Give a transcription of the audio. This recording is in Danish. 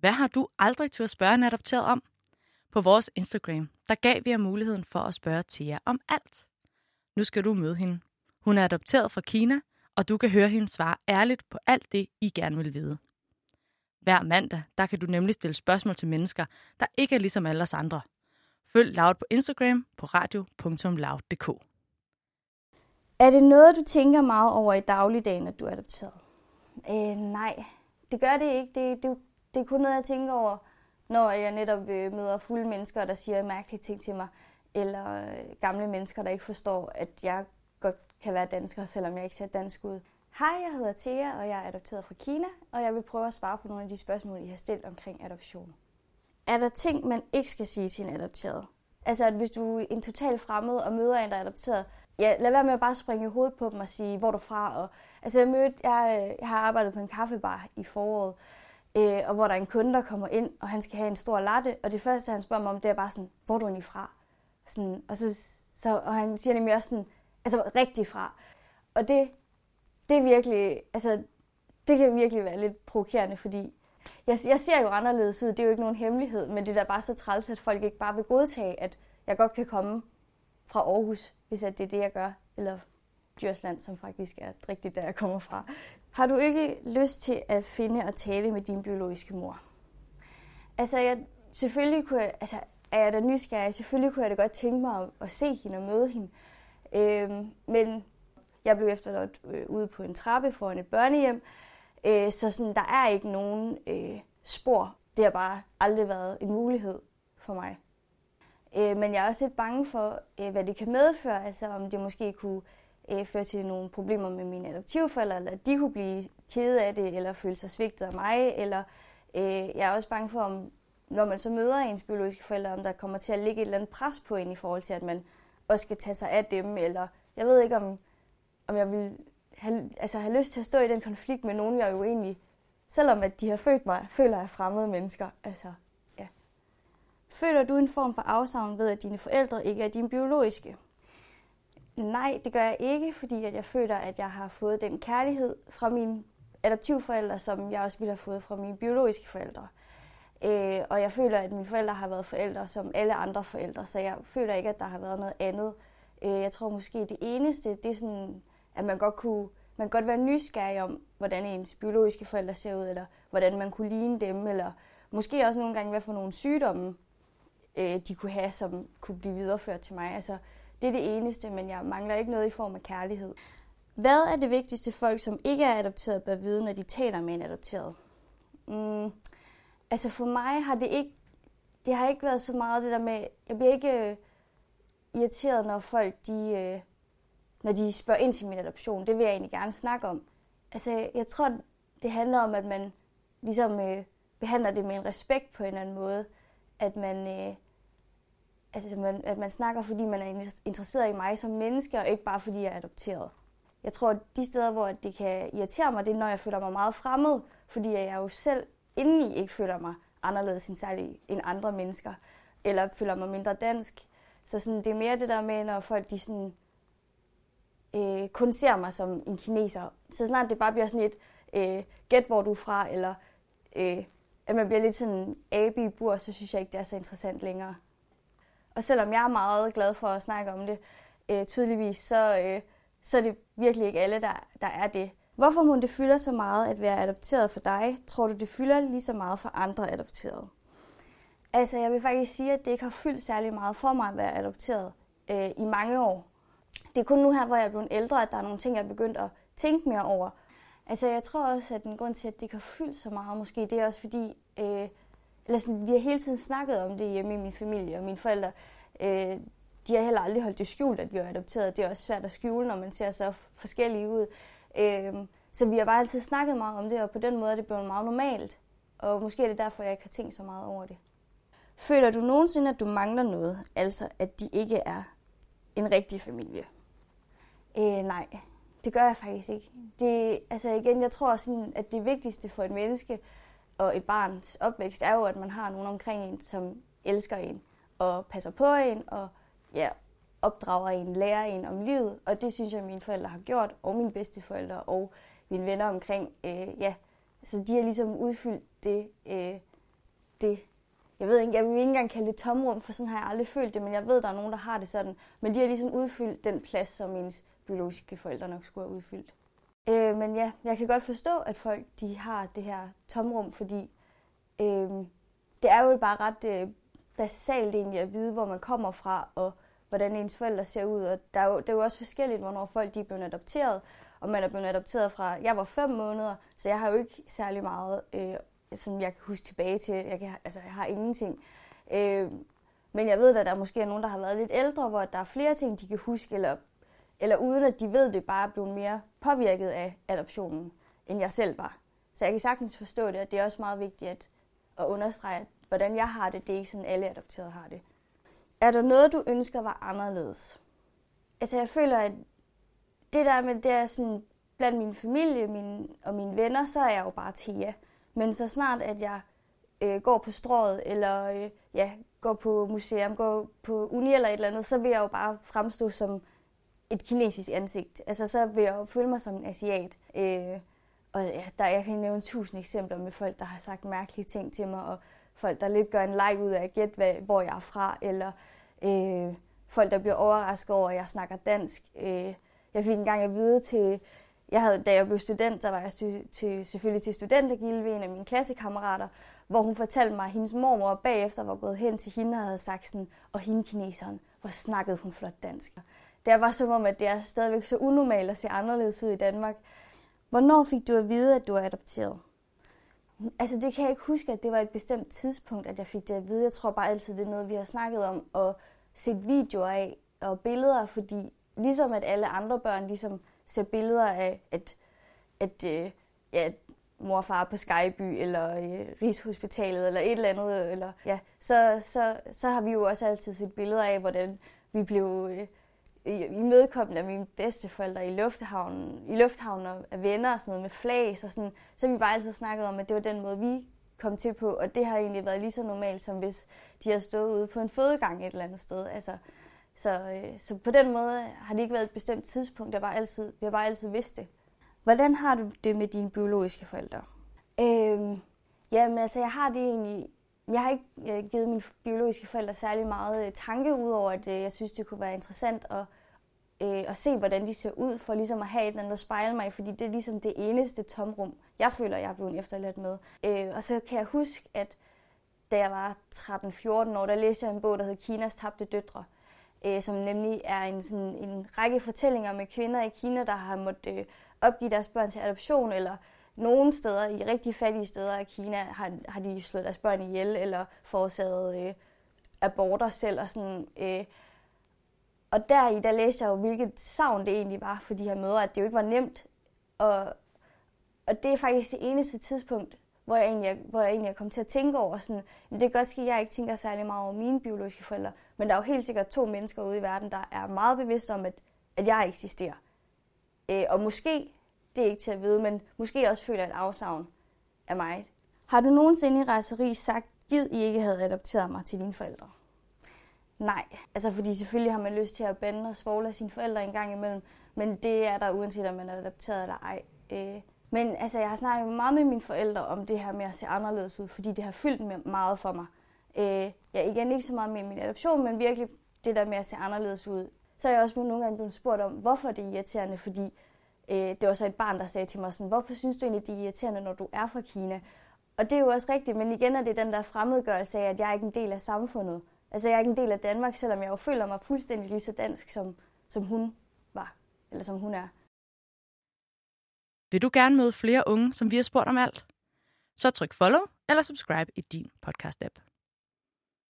Hvad har du aldrig til at spørge en adopteret om? På vores Instagram, der gav vi jer muligheden for at spørge Thea om alt. Nu skal du møde hende. Hun er adopteret fra Kina, og du kan høre hende svare ærligt på alt det, I gerne vil vide. Hver mandag, der kan du nemlig stille spørgsmål til mennesker, der ikke er ligesom alle os andre. Følg Loud på Instagram på radio.loud.dk. Er det noget, du tænker meget over i dagligdagen, at du er adopteret? Øh, nej, det gør det ikke. Det, det, det er kun noget, jeg tænker over, når jeg netop øh, møder fulde mennesker, der siger mærkelige ting til mig, eller øh, gamle mennesker, der ikke forstår, at jeg godt kan være dansker, selvom jeg ikke ser dansk ud. Hej, jeg hedder Thea, og jeg er adopteret fra Kina, og jeg vil prøve at svare på nogle af de spørgsmål, I har stillet omkring adoption. Er der ting, man ikke skal sige til en adopteret? Altså, at hvis du er en total fremmed og møder en, der er adopteret, ja, lad være med at bare springe i hovedet på dem og sige, hvor er du fra. Og, altså, jeg, mødte, jeg, øh, jeg har arbejdet på en kaffebar i foråret, øh, og hvor der er en kunde, der kommer ind, og han skal have en stor latte, og det første, han spørger mig om, det er bare sådan, hvor er du egentlig fra? Sådan, og, så, så, og han siger nemlig også sådan, altså rigtig fra. Og det, det er virkelig, altså, det kan virkelig være lidt provokerende, fordi jeg, jeg ser jo anderledes ud, det er jo ikke nogen hemmelighed, men det er da bare så træls, at folk ikke bare vil godtage, at jeg godt kan komme fra Aarhus, hvis at det er det, jeg gør, eller Djursland, som faktisk er rigtigt, der jeg kommer fra. Har du ikke lyst til at finde og tale med din biologiske mor? Altså, jeg, selvfølgelig kunne jeg, altså, er jeg da nysgerrig, selvfølgelig kunne jeg da godt tænke mig at, at se hende og møde hende. Øhm, men jeg blev efterladt øh, ude på en trappe foran et børnehjem, øh, så sådan, der er ikke nogen øh, spor. Det har bare aldrig været en mulighed for mig. Øh, men jeg er også lidt bange for, øh, hvad det kan medføre, altså om det måske kunne øh, føre til nogle problemer med mine adoptivforældre, eller at de kunne blive kede af det, eller føle sig svigtet af mig, eller øh, jeg er også bange for, om når man så møder ens biologiske forældre, om der kommer til at ligge et eller andet pres på en i forhold til, at man også skal tage sig af dem, eller jeg ved ikke, om, om jeg vil have, altså have lyst til at stå i den konflikt med nogen, jeg jo egentlig, selvom at de har født mig, føler jeg fremmede mennesker. Altså, ja. Føler du en form for afsavn ved, at dine forældre ikke er dine biologiske? Nej, det gør jeg ikke, fordi at jeg føler, at jeg har fået den kærlighed fra mine adoptivforældre, som jeg også ville have fået fra mine biologiske forældre. Øh, og jeg føler, at mine forældre har været forældre som alle andre forældre, så jeg føler ikke, at der har været noget andet. Øh, jeg tror måske, det eneste, det er sådan, at man godt kunne man kan godt være nysgerrig om, hvordan ens biologiske forældre ser ud, eller hvordan man kunne ligne dem, eller måske også nogle gange, hvad for nogle sygdomme øh, de kunne have, som kunne blive videreført til mig. Altså, det er det eneste, men jeg mangler ikke noget i form af kærlighed. Hvad er det vigtigste folk, som ikke er adopteret, bør vide, når de taler med en adopteret? Mm, altså for mig har det ikke, det har ikke været så meget det der med, jeg bliver ikke øh, irriteret, når folk de, øh, når de spørger ind til min adoption. Det vil jeg egentlig gerne snakke om. Altså jeg tror, det handler om, at man ligesom øh, behandler det med en respekt på en eller anden måde. At man, øh, altså, man, at man snakker, fordi man er interesseret i mig som menneske, og ikke bare fordi jeg er adopteret. Jeg tror, at de steder, hvor det kan irritere mig, det er, når jeg føler mig meget fremmed, fordi jeg jo selv indeni ikke føler mig anderledes end, særlig, end andre mennesker, eller føler mig mindre dansk. Så sådan, det er mere det der med, når folk de sådan, øh, kun ser mig som en kineser. Så snart det bare bliver sådan et, øh, gæt hvor du er fra, eller øh, at man bliver lidt sådan abe i bur, så synes jeg ikke, det er så interessant længere. Og selvom jeg er meget glad for at snakke om det, øh, tydeligvis, så, øh, så er det virkelig ikke alle, der, der er det. Hvorfor må det fylder så meget at være adopteret for dig? Tror du, det fylder lige så meget for andre adopterede? Altså, jeg vil faktisk sige, at det ikke har fyldt særlig meget for mig at være adopteret øh, i mange år. Det er kun nu her, hvor jeg er blevet ældre, at der er nogle ting, jeg er begyndt at tænke mere over. Altså, jeg tror også, at den grund til, at det ikke har fyldt så meget, måske, det er også fordi, øh, eller sådan, vi har hele tiden snakket om det hjemme i min familie, og mine forældre, øh, de har heller aldrig holdt det skjult, at vi er adopteret. Det er også svært at skjule, når man ser så forskellige ud. Øh, så vi har bare altid snakket meget om det, og på den måde er det blevet meget normalt. Og måske er det derfor, jeg ikke har tænkt så meget over det. Føler du nogensinde, at du mangler noget? Altså, at de ikke er en rigtig familie? Øh, nej, det gør jeg faktisk ikke. Det, altså igen, jeg tror sådan, at det vigtigste for et menneske og et barns opvækst er jo, at man har nogen omkring en, som elsker en og passer på en og ja, opdrager en, lærer en om livet. Og det synes jeg, mine forældre har gjort, og mine bedsteforældre og mine venner omkring. Øh, ja, så de har ligesom udfyldt det, øh, det, jeg ved ikke, jeg vil ikke engang kalde det tomrum, for sådan har jeg aldrig følt det, men jeg ved, der er nogen, der har det sådan. Men de har ligesom udfyldt den plads, som ens biologiske forældre nok skulle have udfyldt. Øh, men ja, jeg kan godt forstå, at folk de har det her tomrum, fordi øh, det er jo bare ret øh, basalt egentlig at vide, hvor man kommer fra, og hvordan ens forældre ser ud. Og der er jo, det er jo også forskelligt, hvornår folk de er blevet adopteret. Og man er blevet adopteret fra, jeg var fem måneder, så jeg har jo ikke særlig meget, øh, som jeg kan huske tilbage til. Jeg, kan, altså, jeg har ingenting. Øh, men jeg ved, at der måske er nogen, der har været lidt ældre, hvor der er flere ting, de kan huske, eller, eller uden at de ved det, bare er blevet mere påvirket af adoptionen, end jeg selv var. Så jeg kan sagtens forstå det, og det er også meget vigtigt at, at understrege, at hvordan jeg har det, det er ikke sådan, alle adopterede har det. Er der noget, du ønsker var anderledes? Altså, jeg føler, at det der med, det er sådan, blandt min familie min, og mine venner, så er jeg jo bare Thea. Men så snart, at jeg øh, går på strået, eller øh, ja, går på museum, går på uni eller et eller andet, så vil jeg jo bare fremstå som et kinesisk ansigt. Altså, så vil jeg føle mig som en asiat. Øh, og ja, der, jeg kan nævne tusind eksempler med folk, der har sagt mærkelige ting til mig, og folk, der lidt gør en leg ud af at gætte, hvor jeg er fra, eller øh, folk, der bliver overrasket over, at jeg snakker dansk. Øh, jeg fik engang at vide til, jeg havde, da jeg blev student, der var jeg til, til, selvfølgelig til studentergilde en af mine klassekammerater, hvor hun fortalte mig, at hendes mormor bagefter var gået hen til hende og havde sagt sådan, og hende kineseren, hvor snakkede hun flot dansk. Det var som om, at det er stadigvæk så unormalt at se anderledes ud i Danmark. Hvornår fik du at vide, at du er adopteret? Altså det kan jeg ikke huske, at det var et bestemt tidspunkt, at jeg fik det at vide. Jeg tror bare altid, det er noget, vi har snakket om og set videoer af og billeder, fordi ligesom at alle andre børn ligesom ser billeder af, at, at øh, ja, mor og far på Skyby, eller øh, Rigshospitalet, eller et eller andet, eller, ja, så, så, så har vi jo også altid set billeder af, hvordan vi blev øh, imødekommende af mine bedsteforældre i lufthavnen, i lufthavnen og af venner og sådan noget med flag, og sådan, så vi bare altid snakket om, at det var den måde, vi kom til på, og det har egentlig været lige så normalt, som hvis de har stået ude på en fødegang et eller andet sted. Altså, så, øh, så på den måde har det ikke været et bestemt tidspunkt, jeg, var altid, jeg bare altid vidste det. Hvordan har du det med dine biologiske forældre? Øhm, jamen altså, jeg har det egentlig... Jeg har ikke øh, givet mine biologiske forældre særlig meget øh, tanke, udover at øh, jeg synes, det kunne være interessant at, øh, at se, hvordan de ser ud, for ligesom at have et eller andet at spejle mig fordi det er ligesom det eneste tomrum, jeg føler, jeg er blevet efterladt med. Øh, og så kan jeg huske, at da jeg var 13-14 år, der læste jeg en bog, der hed Kinas tabte døtre, øh, som nemlig er en, sådan, en række fortællinger med kvinder i Kina, der har måttet øh, opgive deres børn til adoption, eller nogle steder, i rigtig fattige steder af Kina, har, har de slået deres børn ihjel, eller forårsaget øh, aborter selv, og sådan... Øh, og der i der læste jeg jo, hvilket savn det egentlig var for de her mødre, at det jo ikke var nemt. Og, og det er faktisk det eneste tidspunkt, hvor jeg egentlig, hvor jeg egentlig er kommet til at tænke over sådan, men det kan godt ske, at jeg ikke tænker særlig meget over mine biologiske forældre, men der er jo helt sikkert to mennesker ude i verden, der er meget bevidste om, at, at jeg eksisterer. Øh, og måske, det er ikke til at vide, men måske også føler et afsavn af mig. Har du nogensinde i rejseri sagt, gid I ikke havde adopteret mig til dine forældre? Nej, altså fordi selvfølgelig har man lyst til at bande og svogle sine forældre en gang imellem, men det er der uanset om man er adopteret eller ej. Øh, men altså, jeg har snakket meget med mine forældre om det her med at se anderledes ud, fordi det har fyldt meget for mig. Øh, ja, igen ikke så meget med min adoption, men virkelig det der med at se anderledes ud. Så er jeg også nogle gange blevet spurgt om, hvorfor det er irriterende, fordi øh, det var så et barn, der sagde til mig sådan, hvorfor synes du egentlig, det er irriterende, når du er fra Kina? Og det er jo også rigtigt, men igen er det den der fremmedgørelse af, at jeg er ikke en del af samfundet. Altså jeg er ikke en del af Danmark, selvom jeg jo føler mig fuldstændig lige så dansk, som, som hun var, eller som hun er. Vil du gerne møde flere unge, som vi har spurgt om alt? Så tryk follow eller subscribe i din podcast-app.